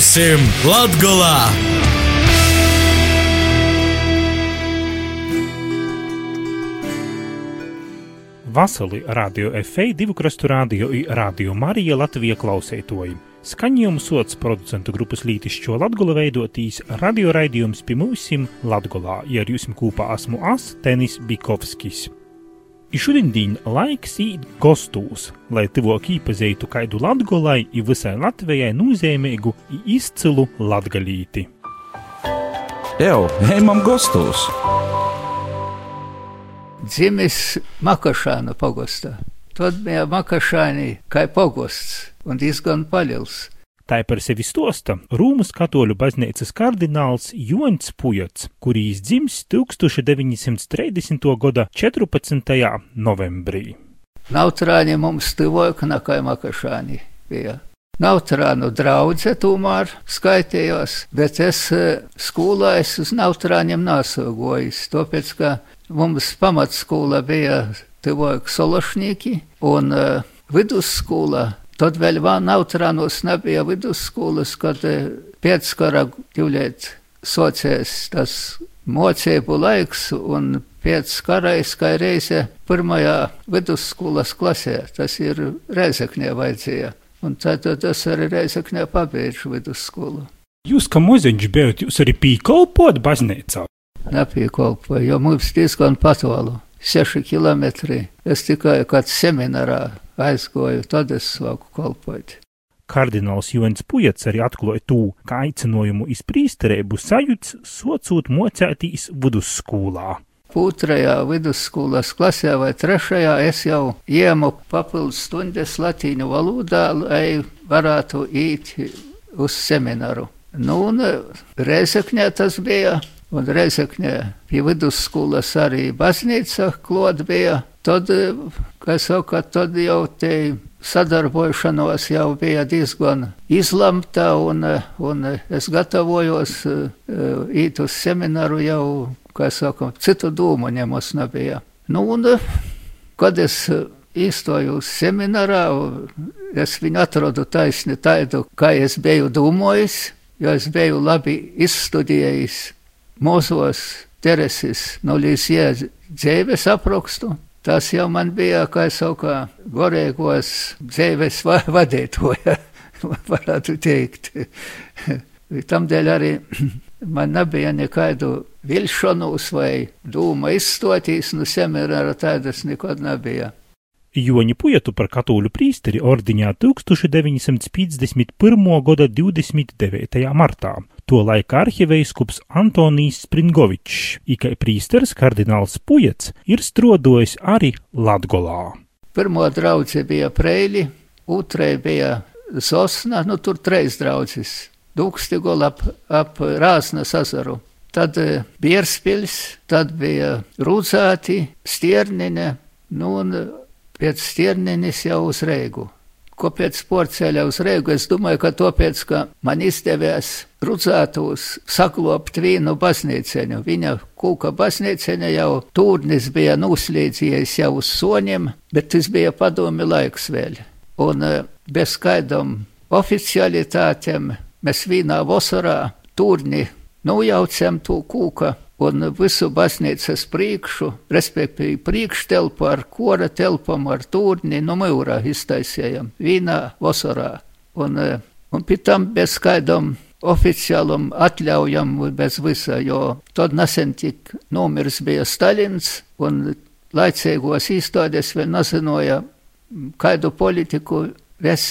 Būsim Latgolā! Vasali radio FA divu krastu radio i radio Marija Latvija klausētoji. Skaņojumu sots producentu grupas Lītišķo Latgola veidotīs radio raidījums pie mūsim Latgolā, ja ar jūsim kūpā esmu As Tenis Bikovskis. I šodien laiks īt gostūs, lai tuvāk īpazeitu kaidu latgolai i visai Latvijai nozīmīgu i izcilu latgalīti. Evo, ejam gostūs! dzimis Makašāna pogostā. Tad bija Makašāni kā pogosts un diezgan paļils. Tā par sevi stosta Rūmas katoļu baznīcas kardināls Joņs Pujats, kurīs dzims 1930. gada 14. novembrī. Nautrāņi mums tuvoja nekā Makašāni bija. Nautrānu draudze tomēr skaitījos, bet es skolā es uz Nautrāņiem nasogojis, tāpēc, ka Mums pamatskola bija tuvāk Sološņīki un uh, vidusskola. Tad vēl Nautrānos nebija vidusskolas, kad uh, pēc kara ģuļēt sociēs tas mocību laiks un pēc karais, kā reize pirmajā vidusskolas klasē, tas ir Reizeknē vajadzēja. Un tad tas arī Reizeknē pabeidz vidusskolu. Jūs, kā moziņš bijat, jūs arī pīkolpot baznīcā? nepiekolpoju, jo mums diezgan patolu. Seši kilometri. Es tikai kad seminārā aizgoju, tad es sāku kolpot. Kardināls Jons Pujats arī atklāja to, ka aicinājumu izprīsterību sajūts socūt mocētīs vidusskolā. Otrajā vidusskolas klasē vai trešajā es jau iemu papildus stundas latīņu valodā, lai varētu iet uz semināru. Nu, un Reizekņā tas bija un Reizekņē pie vidusskolas arī baznīca klot bija. Tad, kā saka, tad jau te sadarbošanos jau bija diezgan izlemta, un, un es gatavojos īt uz semināru jau, kā saka, citu domu ņemos nebija. Nu, un, kad es īstoju uz seminārā, es viņu atradu taisni tādu, kā es biju domājis, jo es biju labi izstudējis mūsos Tereses no Līsija dzīves aprakstu. Tas jau man bija, kā sauka, gorēgos dzīves vadītoja, varētu teikt. Tamdēļ arī man nebija nekādu vilšanos vai dūma izstoties no semināra, tādas nekad nebija. Joņa Pujetu par katoļu prīsteri ordiņā 1951. gada 29. martā. To laika arhivējskups Antonijs Springovičs, ikai prīsteris kardināls Pujets, ir strodojis arī Latgolā. Pirmo draudzi bija Preili, otrai bija Sosna, nu tur treis draudzes, Dūkstigol ap, ap Rāsnas azaru. Tad Bierspils, tad bija Rūzāti, Stiernine, nu un pēc Stirnenis jau uz Reigu. Kāpēc porceļā uz Reigu? Es domāju, ka tāpēc, ka man izdevās rudzētos saklopt vīnu baznīceņu. Viņa kūka baznīceņa jau tūrnis bija nuslīdzies jau uz soņiem, bet tas bija padomi laiks vēl. Un bez skaidām oficialitātēm mēs vīnā vasarā tūrni nojaucam to kūka un visu baznīcas priekšu, respektīvi priekštelpu ar kora telpam, ar tūrni no mūra iztaisījām vīnā vasarā. Un, eh, un pēc tam bez skaidām oficiālam atļaujam bez visa, jo tad nesen tik nomirs bija Stalins un laicīgos īstādes vēl nezināja, kādu politiku ves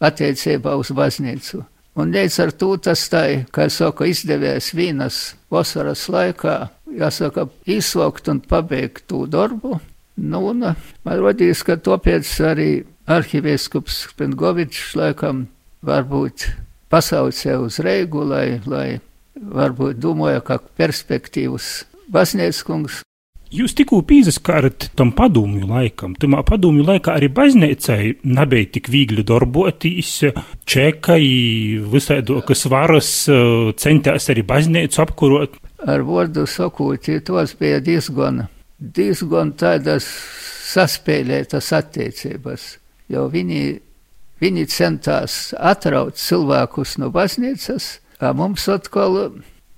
attiecībā uz baznīcu. Un līdz ar to tas tā, kā saka, izdevies vīnas vasaras laikā, jāsaka, izsaukt un pabeigt to darbu. Nu, un man rodīs, ka tāpēc arī arhivīskups Pengovičs laikam varbūt pasaucē uz Reigu, lai, lai varbūt domāja, ka perspektīvas Vasnieckungs Jūs tikko pīzaskārat tam padomju laikam. Tamā padomju laikā arī baznīcai nebija tik viegli darboties. Čekai visādokas varas centās arī baznīcu apkurot. Ar vārdu sakot, tos bija diezgan, diezgan tādas saspēlētas attiecības, jo viņi viņi centās atraut cilvēkus no baznīcas, a mums atkal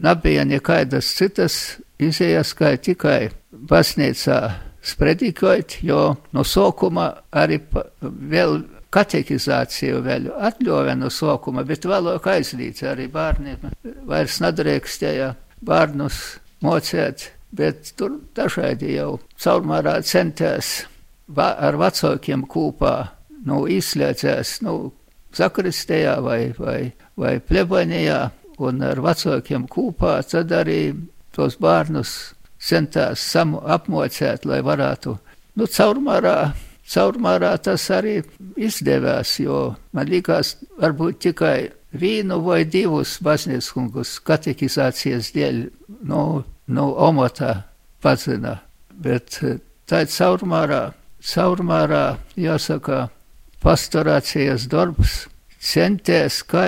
nebija nekādas citas izējas, kā tikai baznīcā spredikot, jo no sākuma arī vēl katekizāciju vēl atļauja no sākuma, bet vēlāk aizlīdz arī bērniem. Vairs nedrīkstēja bērnus mocēt, bet tur dažādi jau caurmārā centās ar vecākiem kopā, nu, izslēdzās, nu, zakristējā vai, vai, vai plebanijā, un ar vecākiem kopā, tad arī tos bērnus centās samu apmocēt, lai varētu, nu, caurmārā, caurmārā tas arī izdevās, jo man likās, varbūt tikai vienu vai divus baznīckungus katekizācijas dēļ, nu, nu, omotā pazina, bet tā caurmārā, caurmārā, jāsaka, pastorācijas darbs centēs, kā,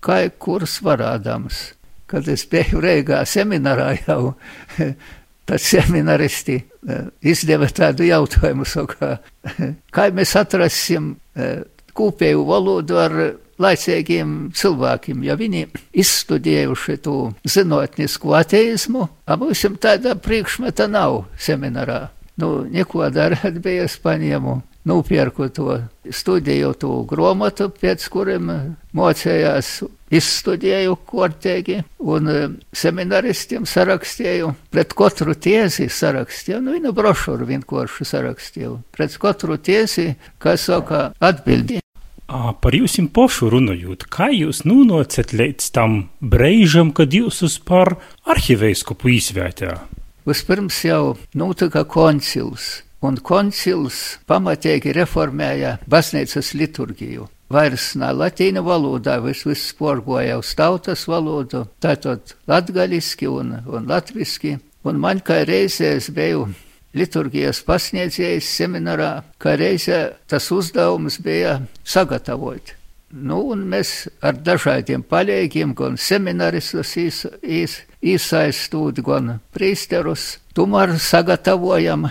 kā kurs varādams kad es biju Reigā seminārā jau, tad seminaristi eh, izdeva tādu jautājumu, saka, kā mēs atrasim eh, kopēju valodu ar laicīgiem cilvēkiem, ja viņi izstudējuši to zinātnisku ateismu, abūsim tāda priekšmeta nav seminārā. Nu, neko darīt bija paņēmu nopirku to studiju, to grāmatu, pēc kuriem mocējās, izstudēju kortēgi un e, seminaristiem sarakstīju, pret katru tiesi sarakstīju, nu, vienu brošuru vienkārši sarakstīju, pret katru tiesi, kas saka, atbildi. Par jums pašu runājot, kā jūs nonācat līdz tam brīžam, kad jūs uz par arhivēskupu izvērtējāt? Vispirms jau notika koncils, un koncils pamatīgi reformēja baznīcas liturgiju. Vairs nav latīņu valodā, viss vis sporgoja uz tautas valodu, tātad latgaliski un, un latviski. Un man kā reizēs biju liturgijas pasniedzējs seminārā, kā reizē tas uzdevums bija sagatavot. Nu, un mēs ar dažādiem palīgiem, gan seminaristus īs, īs, iesaistūt, gan prīsterus, tomēr sagatavojam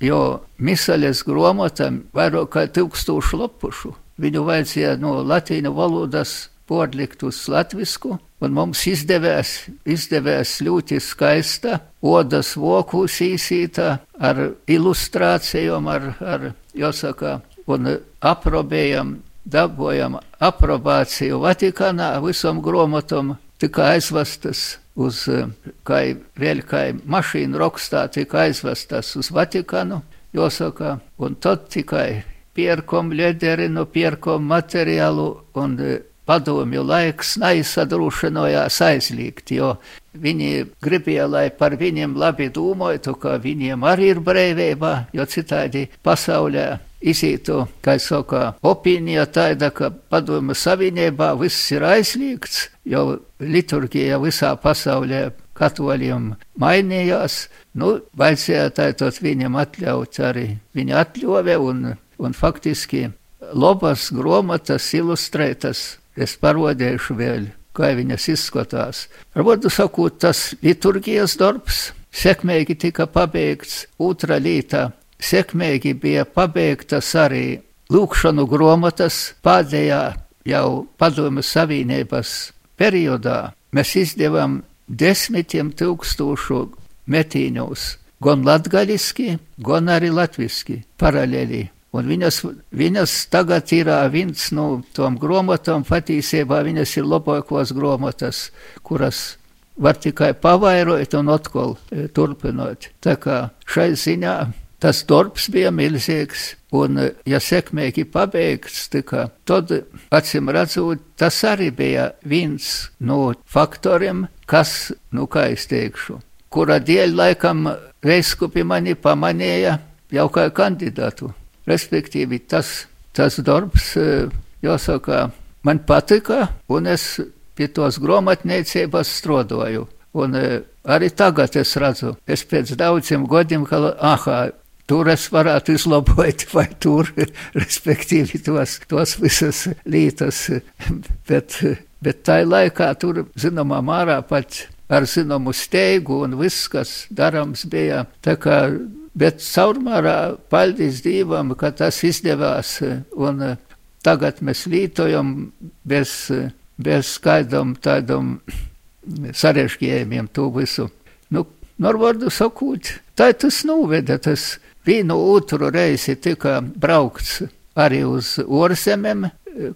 jo Misaļas grāmatam vairāk kā tūkstošu lapušu. Viņu vajadzēja no latīņu valodas pārlikt uz latvisku, un mums izdevās, izdevās ļoti skaista odas vokus īsīta ar ilustrācijām, ar, ar jāsaka, un aprobējam, dabojam aprobāciju Vatikānā visam grāmatam, tika aizvestas uz, eh, kā vēl kā mašīnu rokstā tika aizvestas uz Vatikānu, jāsaka, un tad tikai pierkom ļederinu, pierkom materiālu un eh, padomju laiks neizsadrūšanojās aizliegt, jo viņi gribēja, lai par viņiem labi domātu, ka viņiem arī ir brīvība, jo citādi pasaulē izītu, kā saka, opīnija tāda, ka padomju savienībā viss ir aizliegts, jo liturgija visā pasaulē katoļiem mainījās, nu, vajadzēja tātad viņam atļaut arī, viņa atļove un, un faktiski labas gromatas ilustrētas Es parodēšu vēl, kā viņas izskatās. Varbūt sakot, tas liturgijas darbs sekmīgi tika pabeigts. Otra lieta - sekmīgi bija pabeigtas arī lūkšanu gromatas pēdējā jau padomju savienības periodā. Mēs izdevām desmitiem tūkstošu metīņus, gan latgaļiski, gan arī latviski paralēli. Un viņas, viņas tagad ir viens no tām grāmatām, patiesībā viņas ir labākās grāmatas, kuras var tikai pavairot un atkal turpināt. Tā kā šai ziņā tas darbs bija milzīgs, un ja sekmīgi pabeigts, tika, tad, acīm redzot, tas arī bija viens no faktoriem, kas, nu kā es teikšu, kura dēļ laikam veiskupi mani pamanīja jau kā kandidātu. Respektīvi, tas, tas darbs, jāsaka, man patika, un es pie tos grāmatniecības strādāju. Un arī tagad es redzu, es pēc daudziem gadiem, ka, aha, tur es varētu izlabot, vai tur, respektīvi, tos, tos visas lietas, bet, bet tā laikā tur, zināmā mērā, pat ar zināmu steigu un viss, kas darams bija, kā Bet caurmērā paldies Dievam, ka tas izdevās. Un tagad mēs lītojam bez, bez skaidram tādam sarežģījumiem to visu. Nu, Norvārdu sakot, tā tas noveda, tas vienu otru reizi tika braukts arī uz orzemēm,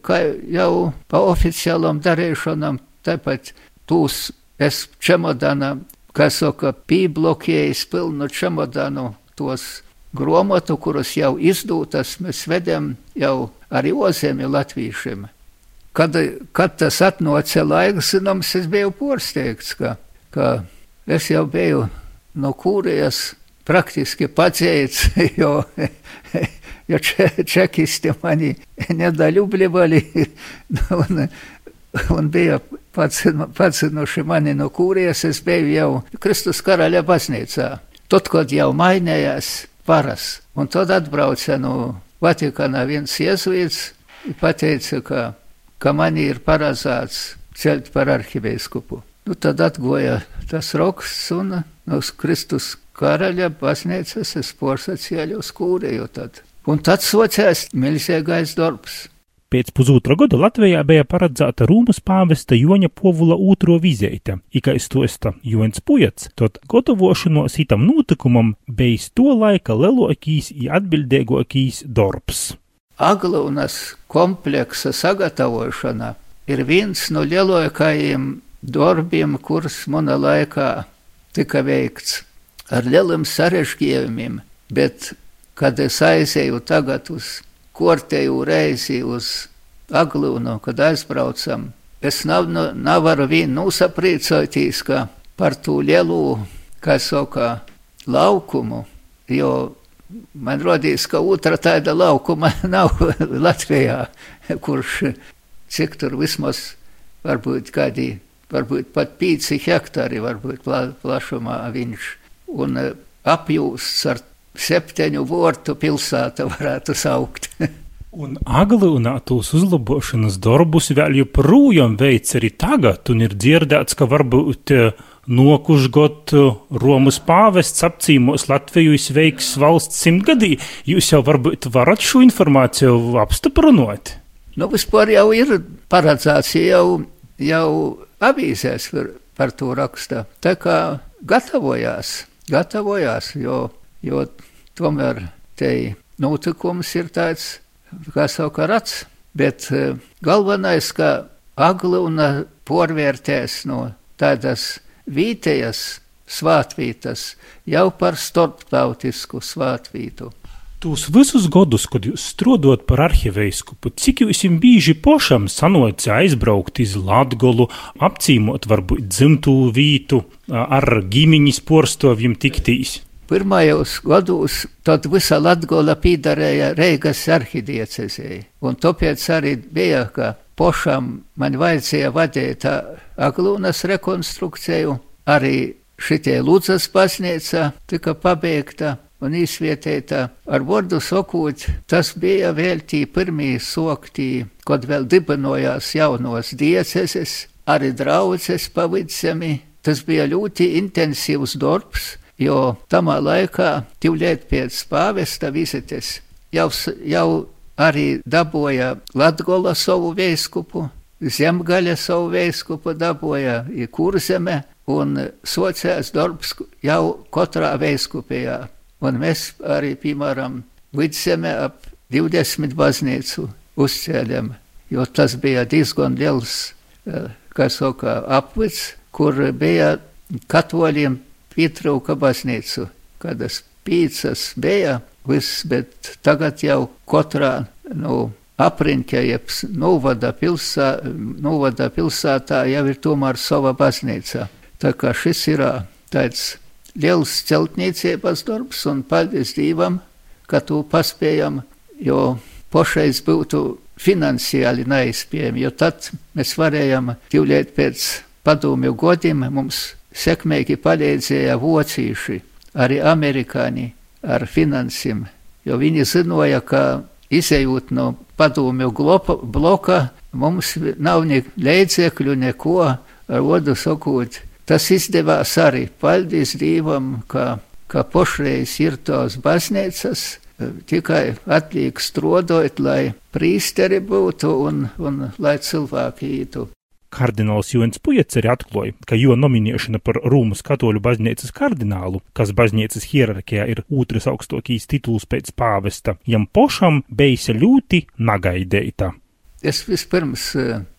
kā jau pa oficiālam darīšanam, tāpat tūs es čemodana, kā saka, pīblokējis pilnu čemodanu tos gromatu, kurus jau izdūtas, mēs vedam jau arī ozemi latviešiem. Kad, kad tas atnoca laiks, zināms, es biju porsteigts, ka, ka es jau biju no kūrijas praktiski pacēts, jo, jo če, čekisti mani nedaļubļivali un, un bija pacinuši mani no kūrijas, es biju jau Kristus karaļa baznīcā. Tad, kad jau mainījās varas, un tad atbrauca no Vatikāna viens jēzuīts, pateica, ka, ka man ir paredzēts celt par arhiveskupu. Nu, tad atgoja tas raksts un no Kristus karaļa baznīcas es porsacēļu uz kūrēju tad. Un tad socēs milzīgais darbs. Pēc pusotra gada Latvijā bija paredzēta Rūmas pāvesta Joņa Povula otro vizīte, kā stosta Joņs Pujats, tad gatavošanos itam notikumam bijis to laika lielākīs un atbildīgākīs darbs. Aglūnas kompleksa sagatavošana ir viens no lielākajiem darbiem, kurus mana laikā tika veikts ar lieliem sarežģījumiem, bet, kad es aizēju tagad uz kortēju reizi uz Aglūnu, kad aizbraucam, es nav, nevaru vien nosaprīcoties, ka par to lielu, kā saka, laukumu, jo man rodīs, ka otra tāda laukuma nav Latvijā, kurš cik tur vismaz varbūt kādi, varbūt pat 5 hektāri, varbūt pla, plašumā viņš un e, apjūsts ar septiņu vortu pilsēta varētu saukt. un aglūnā tos uzlabošanas darbus vēl joprojām veids arī tagad, un ir dzirdēts, ka varbūt e, nokušgot e, Romas pāvests apcīmos Latviju sveiks valsts simtgadī. Jūs jau varbūt varat šo informāciju apstiprinot? Nu, vispār jau ir paredzēts, jau, jau avīzēs par, to raksta. Tā kā gatavojās gatavojās, jo, jo tomēr te notikums ir tāds, kā saka, rats. Bet e, galvenais, ka agluna porvērtēs no tādas vītējas svātvītas jau par starptautisku svātvītu. Tūs visus gadus, kad jūs strādājat par arhiveiskupu, cik jums bieži pašam sanoci aizbraukt iz Latgolu, apcīmot varbūt dzimtū vītu, ar ģimeņas porstovjiem tiktīs? Pirmajos gados tad visa Latgola pīdarēja Reigas arhidiecezēji, un tāpēc arī bija, ka pašam man vajadzēja vadīt Aglūnas rekonstrukciju, arī šitie Lūdzas baznīca tika pabeigta, un izvietēta. Ar vārdu sakot, tas bija vēl tī pirmie soktī, kad vēl dibinojās jaunos dieceses, arī draudzes pavidsemi. Tas bija ļoti intensīvs darbs, jo tamā laikā, tivliet pēc pāvesta vizites, jau, jau arī dabūja Latgola savu vēskupu, Zemgaļa savu vēskupu dabūja, kurzeme, un sociāls darbs jau katrā vēskupijā. Un mēs arī, piemēram, vidzemē ap 20 baznīcu uzcēlām, jo tas bija diezgan liels, eh, kā saka, apvids, kur bija katoļiem pietrūka baznīcu, kādas pīcas bija, viss, bet tagad jau katrā, nu, apriņķa, jeb novada, pilsā, novada pilsētā jau ir tomēr sava baznīca. Tā kā šis ir tāds liels celtniecības darbs, un paldies Dievam, ka to paspējam, jo pašais būtu finansiāli neizspējami, jo tad mēs varējām tīvliet pēc padomju godiem, mums sekmīgi palīdzēja vocīši, arī amerikāņi ar finansiem, jo viņi zinoja, ka izējot no padomju bloka, mums nav ne līdzekļu, neko, ar vodu sakot, Tas izdevās arī. Paldies Dievam, ka, ka pošreiz ir tos baznīcas, tikai atliek strodot, lai prīsteri būtu un, un lai cilvēki ītu. Kardināls Joņš Pujets arī atklāja, ka jo nominēšana par Rūmas katoļu baznīcas kardinālu, kas baznīcas hierarhijā ir otrs augstākais tituls pēc pāvesta, jam pošam bijis ļoti nagaidēta. Es vispirms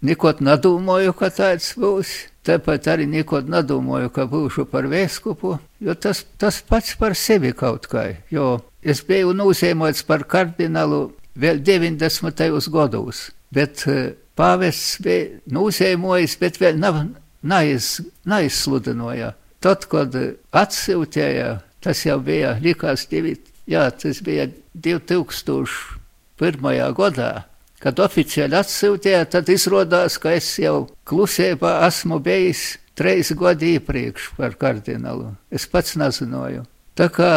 neko nedomāju, ka tāds būs. Tāpat arī neko nedomāju, ka būšu par vēskupu, jo tas, tas pats par sevi kaut kā. Jo es biju nozīmēts par kardinālu vēl 90. gados, bet pāvests bija nozīmējis, bet vēl nav, naiz, neizsludināja. Tad, kad atsūtīja, tas jau bija, likās, divi, jā, tas bija 2001. gadā. Kad oficiāli atsūtīja, tad izrādās, ka es jau klusībā esmu bijis trīs gadi iepriekš par kardinālu. Es pats nezināju. Tā kā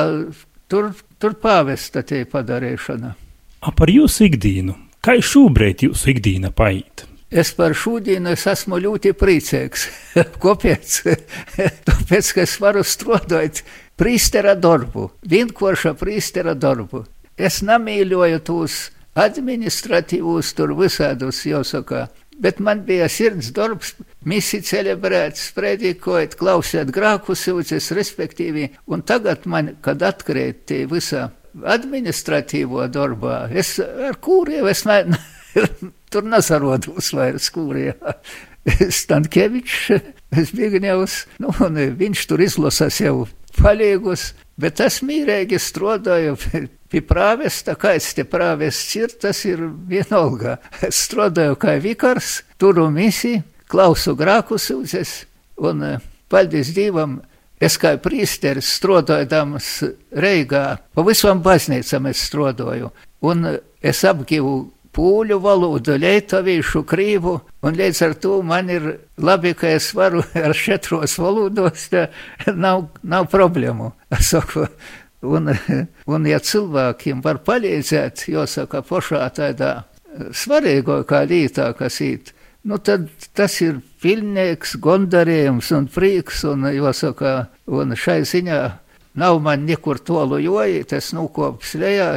tur, tur pāvesta tie padarīšana. A par jūsu ikdienu? Kā šobrīd jūsu ikdiena paiet? Es par šodienu es esmu ļoti priecīgs. Kāpēc? Tāpēc, ka es varu strādāt prīstera darbu, vienkārša prīstera darbu. Es nemīļoju tos administratīvos, tur visādus jāsaka. Bet man bija sirds darbs, misija celebrēt, sprēdīkot, klausīt grāku sūdzes, respektīvi. Un tagad man, kad atkrīt tie visā administratīvo darbā, es ar kūriem, es ne, tur nesarodos vairs kūrijā. Stankievičs, Zbigņevs, nu, un viņš tur izlasās jau palīgus, bet es mīrēgi strādāju pie prāvesta, kāds te prāvests ir, tas ir vienalga. Es strādāju kā vikars, turu misiju, klausu grāku sūdzes, un paldies Dievam, es kā prīsteris strādājams Reigā, pa visam baznīcam es strādāju, un es apgivu pūļu valodu, lietuviešu, krīvu, un līdz ar to man ir labi, ka es varu ar četros valodos, nav, nav problēmu. Es saku, un, un ja cilvēkiem var palīdzēt, jāsaka, pašā tādā svarīgākā lietā, kas īt, nu tad tas ir pilnīgs gondarījums un prieks, un jāsaka, un šai ziņā Nav man nekur tolu jojiet, es nukops lejā,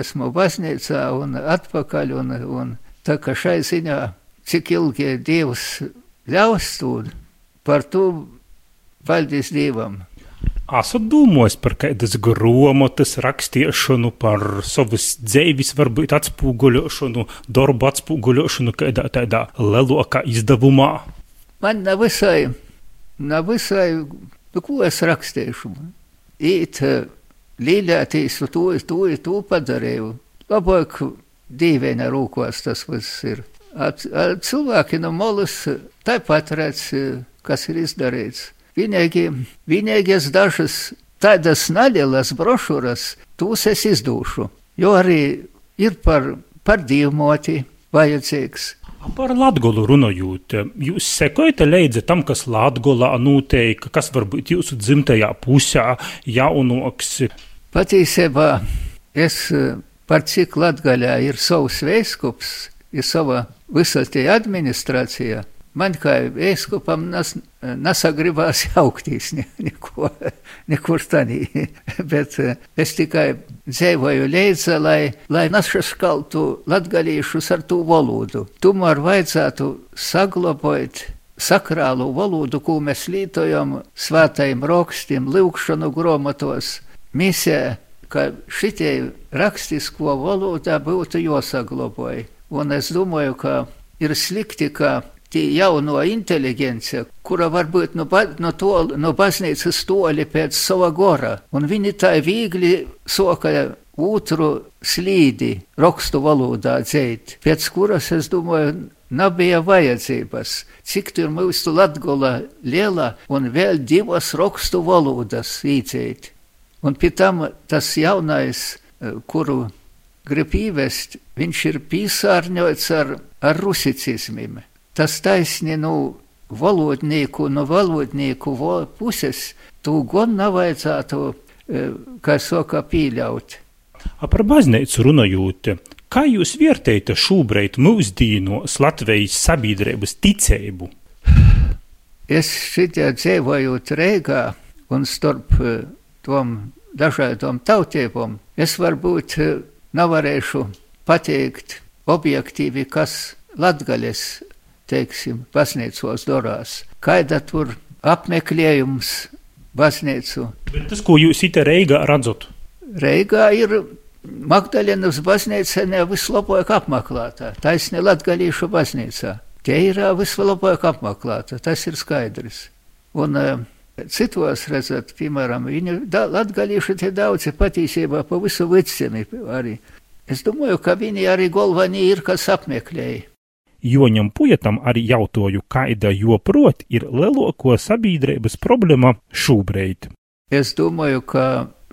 esmu baznīcā un atpakaļ, un, un tā kā šai ziņā, cik ilgi Dievs ļaus to, par to paldies Dievam. Esat domājis par kādas grāmatas rakstīšanu, par savas dzīves, varbūt atspūguļošanu, darbu atspūguļošanu kādā tādā lielākā izdevumā? Man nav visai, nav visai, nu ko es rakstīšu īt līļētīs, to, to, to padarīju. Labāk dīvaina rūkos tas viss ir. At, at, cilvēki no molas tāpat redz, kas ir izdarīts. Vienīgi, vienīgais dažas tādas nelielas brošūras, tūs es izdūšu, jo arī ir par, par dīvmoti vajadzīgs. Par Latviju runājot, jūs sekojat līdzi tam, kas Latvijā notiek, kas varbūt jūsu dzimtajā pusē jaunoks? Patiesībā es par cik Latvijā ir savs veiskups, ir sava visa tie administrācija. Man kā vēskupam nes, nesagribās jaukties ne, neko, nekur tādī, bet es tikai dzīvoju līdzi, lai, lai nesaškaltu latgalīšus ar to valodu. Tomēr vajadzētu saglabāt sakrālu valodu, ko mēs lietojam svētajiem rakstiem, lūkšanu gromatos, misē, ka šitie rakstisko valodā būtu jāsaglabāj. Un es domāju, ka ir slikti, ka tie jauno inteliģence, kura varbūt no, no, tol, no baznīcas toļi pēc sava gora, un viņi tā viegli soka otru slīdi rakstu valodā dzēt, pēc kuras, es domāju, nebija vajadzības. Cik tur mūsu latgola liela un vēl divas rakstu valodas īdzēt. Un pie tam tas jaunais, kuru grib īvest, viņš ir pīsārņots ar, ar rusicismiem tas taisni nu, valodnieku, no valodnieku puses, to gan nevajadzētu, e, kā saka, pieļaut. Par baznīcu runājot, kā jūs vērtējat šobrīd mūsdienos Latvijas sabiedrības ticību? Es šitie dzīvojot Reigā un starp e, tom dažādām tautībām. Es varbūt eh, nevarēšu pateikt objektīvi, kas latgaļas, teiksim, baznīcos dorās. Kaida tur apmeklējums baznīcu. Bet tas, ko jūs ite Reigā redzat? Reigā ir Magdalenas baznīca ne vislabāk apmeklētā, taisni latgalīšu baznīcā. Te ir vislabāk apmeklēta, tas ir skaidrs. Un uh, citos, redzat, piemēram, viņi latgalīši te daudzi patīsībā pa visu vicemi arī. Es domāju, ka viņi arī galvenie ir, kas apmeklēja. Joņam Pujatam arī jautāju, kāda joprot ir lielāko sabiedrības problēma šobrīd. Es domāju, ka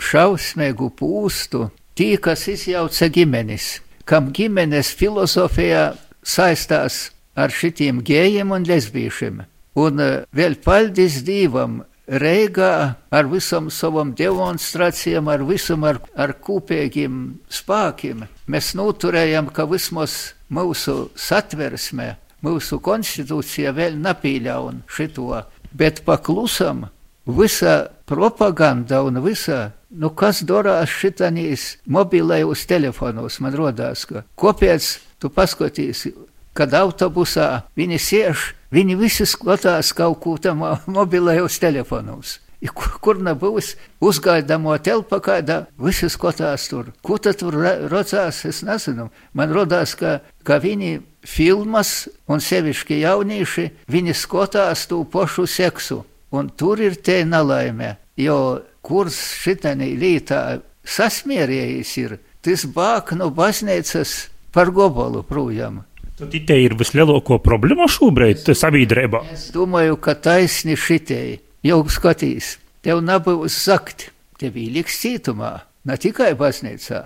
šausmīgu pūstu tie, kas izjauca ģimenes, kam ģimenes filozofijā saistās ar šitiem gējiem un lesbiešiem. Un vēl paldies Dievam, Reigā ar visam savam demonstrācijām, ar visam ar, ar kopīgiem spēkiem mēs noturējam, ka vismaz mūsu satversmē, mūsu konstitūcija vēl nepīļaun šito, bet paklusam visa propaganda un visa, nu kas darās šitanīs mobilējos telefonos, man rodās, ka kāpēc tu paskatīsi, kad autobusā viņi siež Viņi visi skatās kaut ko tam mobilajos telefonos. I kur, kur nebūs uzgaidāmo telpa kādā, visi skatās tur. Ko tad tur rocās, es nezinu. Man rodās, ka, ka viņi filmas, un sevišķi jaunieši, viņi skatās to pašu seksu. Un tur ir te nelaime, jo kurs šitanī lītā sasmierējis ir, tas bāk no baznīcas par gobalu projām. Tad te ir vislielāko problēma šobrīd sabiedrībā. Es domāju, ka taisni šitēji jau skatīs. Tev nebūs zakt, tev ieliks cietumā, ne tikai baznīcā.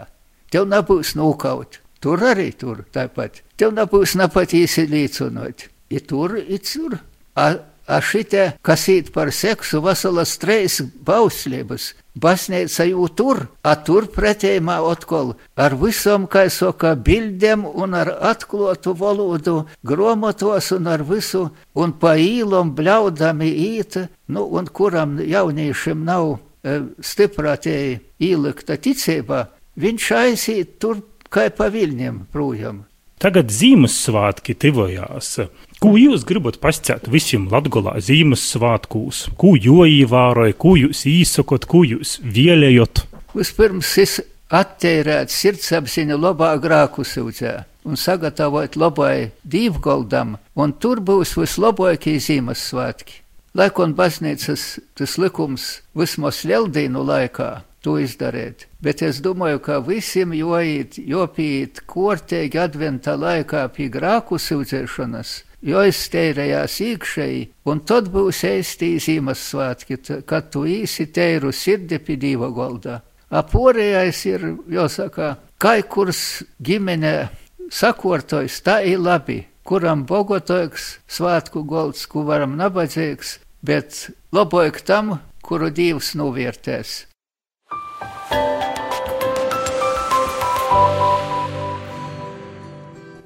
Tev nebūs nokaut, tur arī tur tāpat. Tev nebūs nepatīsi līdzunot. Ir tur, ir tur. A, a šitie, kas īt par seksu, veselas treis bauslības. Baznīca jau tur, a tur pretējumā atkal ar visam, kā saka, bildēm un ar atklātu valodu, grāmatos un ar visu, un pa īlam bļaudami īt, nu, un kuram jauniešiem nav e, stiprātēji ielikta ticība, viņš aizīt tur kā pa viļņiem projām. Tagad Ziemassvētki tuvojās. Ko jūs gribat pasakāt visiem Latvijā Ziemassvētkos? Ko joīvāroja, ko jūs īsakot, ko jūs vēlējot? Vispirms es attērēt sirdsapziņu labā grāku sūdzē un sagatavot labai dīvgoldam, un tur būs vislabākie Ziemassvētki. Lai kon baznīcas tas likums vismaz ļeldīnu laikā to izdarīt. Bet es domāju, ka visiem joīt, jopīt kortēgi adventa laikā pie grāku sūdzēšanas, jo izteirējās iekšēji, un tad būs ēstī Ziemassvētki, kad tu īsi teiru sirdi pie diva goldā. Aporējais ir, jāsaka, kai kurs ģimene sakortojas, tā ir labi, kuram bogotoks svētku golds, ku varam nabadzīgs, bet labāk tam, kuru Dievs novērtēs.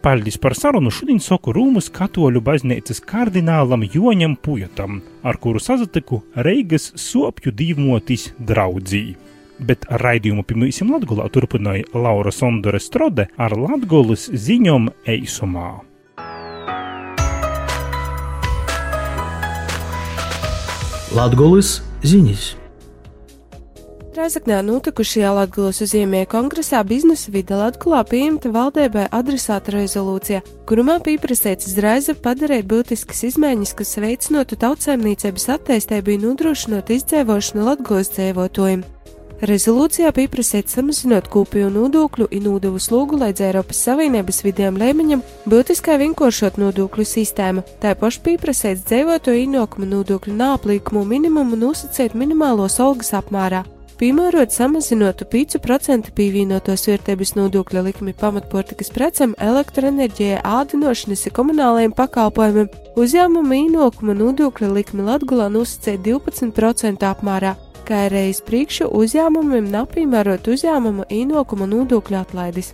Paldies par sarunu šodien saku Rūmas katoļu baznīcas kardinālam Joņam Pujatam, ar kuru sazatiku Reigas sopju dīvmotis draudzī. Bet raidījumu pirmīsim Latgulā turpināja Laura Sondore Strode ar Latgulas ziņom eisumā. Latgulas ziņas! Reizeknē notikušajā Latvijas uzņēmēju kongresā biznesa vide Latvijā pieņemta valdībai adresāta rezolūcija, kurumā pieprasīts uzreiz padarīt būtiskas izmaiņas, kas veicinotu tautsēmniecības attīstību un nodrošinot izdzīvošanu Latvijas dzīvotājiem. Rezolūcijā pieprasīts samazinot kopiju nodokļu un nodokļu slogu līdz Eiropas Savienības vidējiem līmeņam, būtiski vienkāršot nodokļu sistēmu, tāpat pieprasīts dzīvoto ienākumu nodokļu nāplīkumu minimumu nosacīt minimālos algas apmērā piemērot samazinotu 5% pievienotos vērtības nodokļa likmi pamatportikas precēm, elektroenerģijai, ādinošanas un komunālajiem pakalpojumiem, uzņēmuma ienākuma nodokļa likmi Latgulā nosacīja 12% apmērā, kā arī reiz priekšu uzņēmumiem nav piemērot uzņēmuma ienākuma nodokļu atlaides.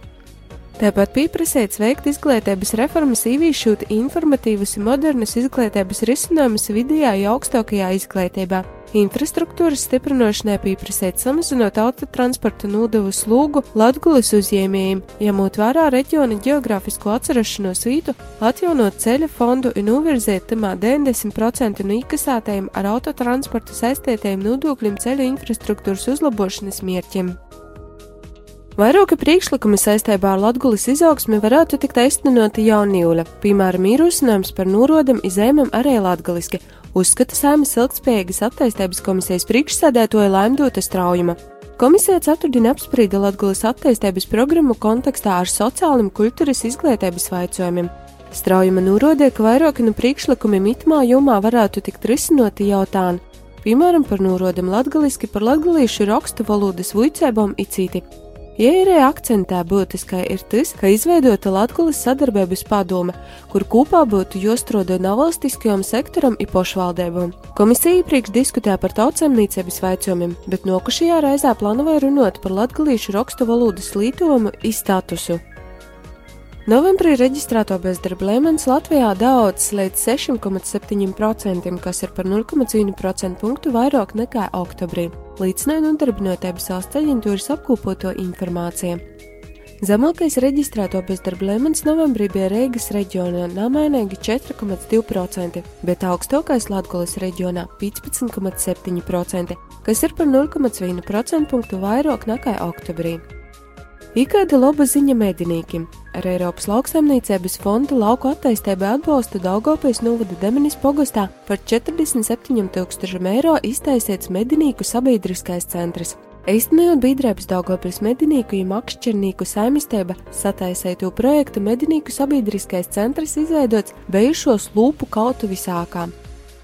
Tāpat pieprasīts veikt izglītības reformas, īvīšot informatīvas un modernas izglītības risinājumus vidējā un augstākajā izglītībā Infrastruktūras stiprināšanai pieprasīt samazinot autotransporta nodevu slūgu Latgulas uzņēmējiem, ņemot vērā reģiona geogrāfisko atcerašanos vītu, atjaunot ceļa fondu un novirzēt tamā 90% no ikasētajiem ar autotransportu saistītajiem nodokļiem ceļu infrastruktūras uzlabošanas mērķiem. Vairāki priekšlikumi saistībā ar Latvijas izaugsmi varētu tikt aiztenoti jaunīļa, piemēram, ierosinājums par norodam izēmam arī latgaliski, uzskata Sēmas ilgspējīgas attīstības komisijas priekšsēdētoja Laimdota Straujuma. Komisija ceturtdien apsprieda Latvijas attīstības programmu kontekstā ar sociāliem kultūras izglītības vaicojumiem. Straujuma norādīja, ka vairāki no priekšlikumiem itmā jomā varētu tikt risinoti jau tā, piemēram, par norodam latgaliski par latgalīšu rakstu valodas vuicēbām icīti. Ieirē akcentā būtiskai ir tas, ka izveidota Latvijas sadarbības padome, kur kopā būtu jostroda nevalstiskajam sektoram un pašvaldībām. Komisija iepriekš diskutēja par tautsēmniecības veicumiem, bet nokušajā reizē plānoja runāt par latgalīšu rakstu valodas lītojumu un statusu. Novembrī reģistrēto bezdarba līmenis Latvijā daudz līdz 6,7%, kas ir par 0,1% punktu vairāk nekā oktobrī, līdzinājuma nodarbinātības valsts aģentūras apkopoto informāciju. Zemākais reģistrēto bezdarba līmenis novembrī bija Reigas reģionā - namainīgi 4,2%, bet augstākais Latvijas reģionā - 15,7%, kas ir par 0,1% punktu vairāk nekā oktobrī. Ikāda laba ziņa medinīkim. Ar Eiropas lauksaimniecības fonda lauku attīstībai atbalstu Daugopils novada Demenis pogastā par 47 tūkstošiem eiro iztaisīts medinīku sabiedriskais centrs. Īstenojot biedrības Daugopils medinīku un makšķernīku saimistēba sataisīto projektu medinīku sabiedriskais centrs izveidots bijušos lūpu kautu visākām.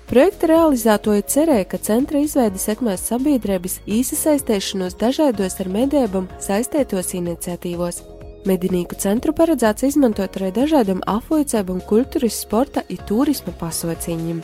Projekta realizētoja cerēja, ka centra izveide sekmēs sabiedrības īsasaistēšanos dažādos ar medībām saistētos iniciatīvos. Medinīku centru paredzēts izmantot arī dažādiem afoicēbam, kultūras, sporta un turisma pasauciņiem.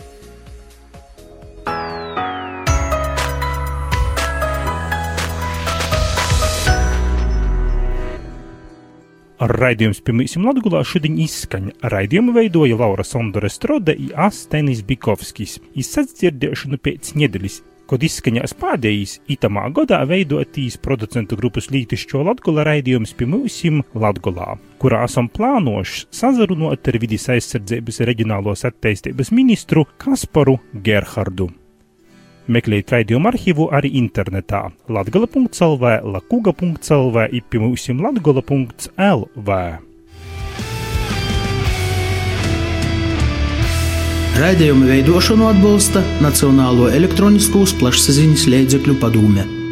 Raidījums Pirmīsim Latgulā šodien izskaņa. Raidījumu veidoja Laura Sondore Strode un Astenis Bikovskis. Izsats dzirdēšanu pēc nedēļas, kad izskaņās pēdējais itamā godā veidotīs producentu grupas Lītišķo Latgula raidījums Pirmīsim Latgulā, kurā esam plānojuši sazarunot ar vidis aizsardzības reģionālos attīstības ministru Kasparu Gerhardu. Meklējiet raidījumu arhīvu arī internetā latgala.lv, lakuga.lv, ipimūsim latgala.lv. Raidījumu veidošanu atbalsta Nacionālo elektroniskos plašsaziņas līdzekļu padome.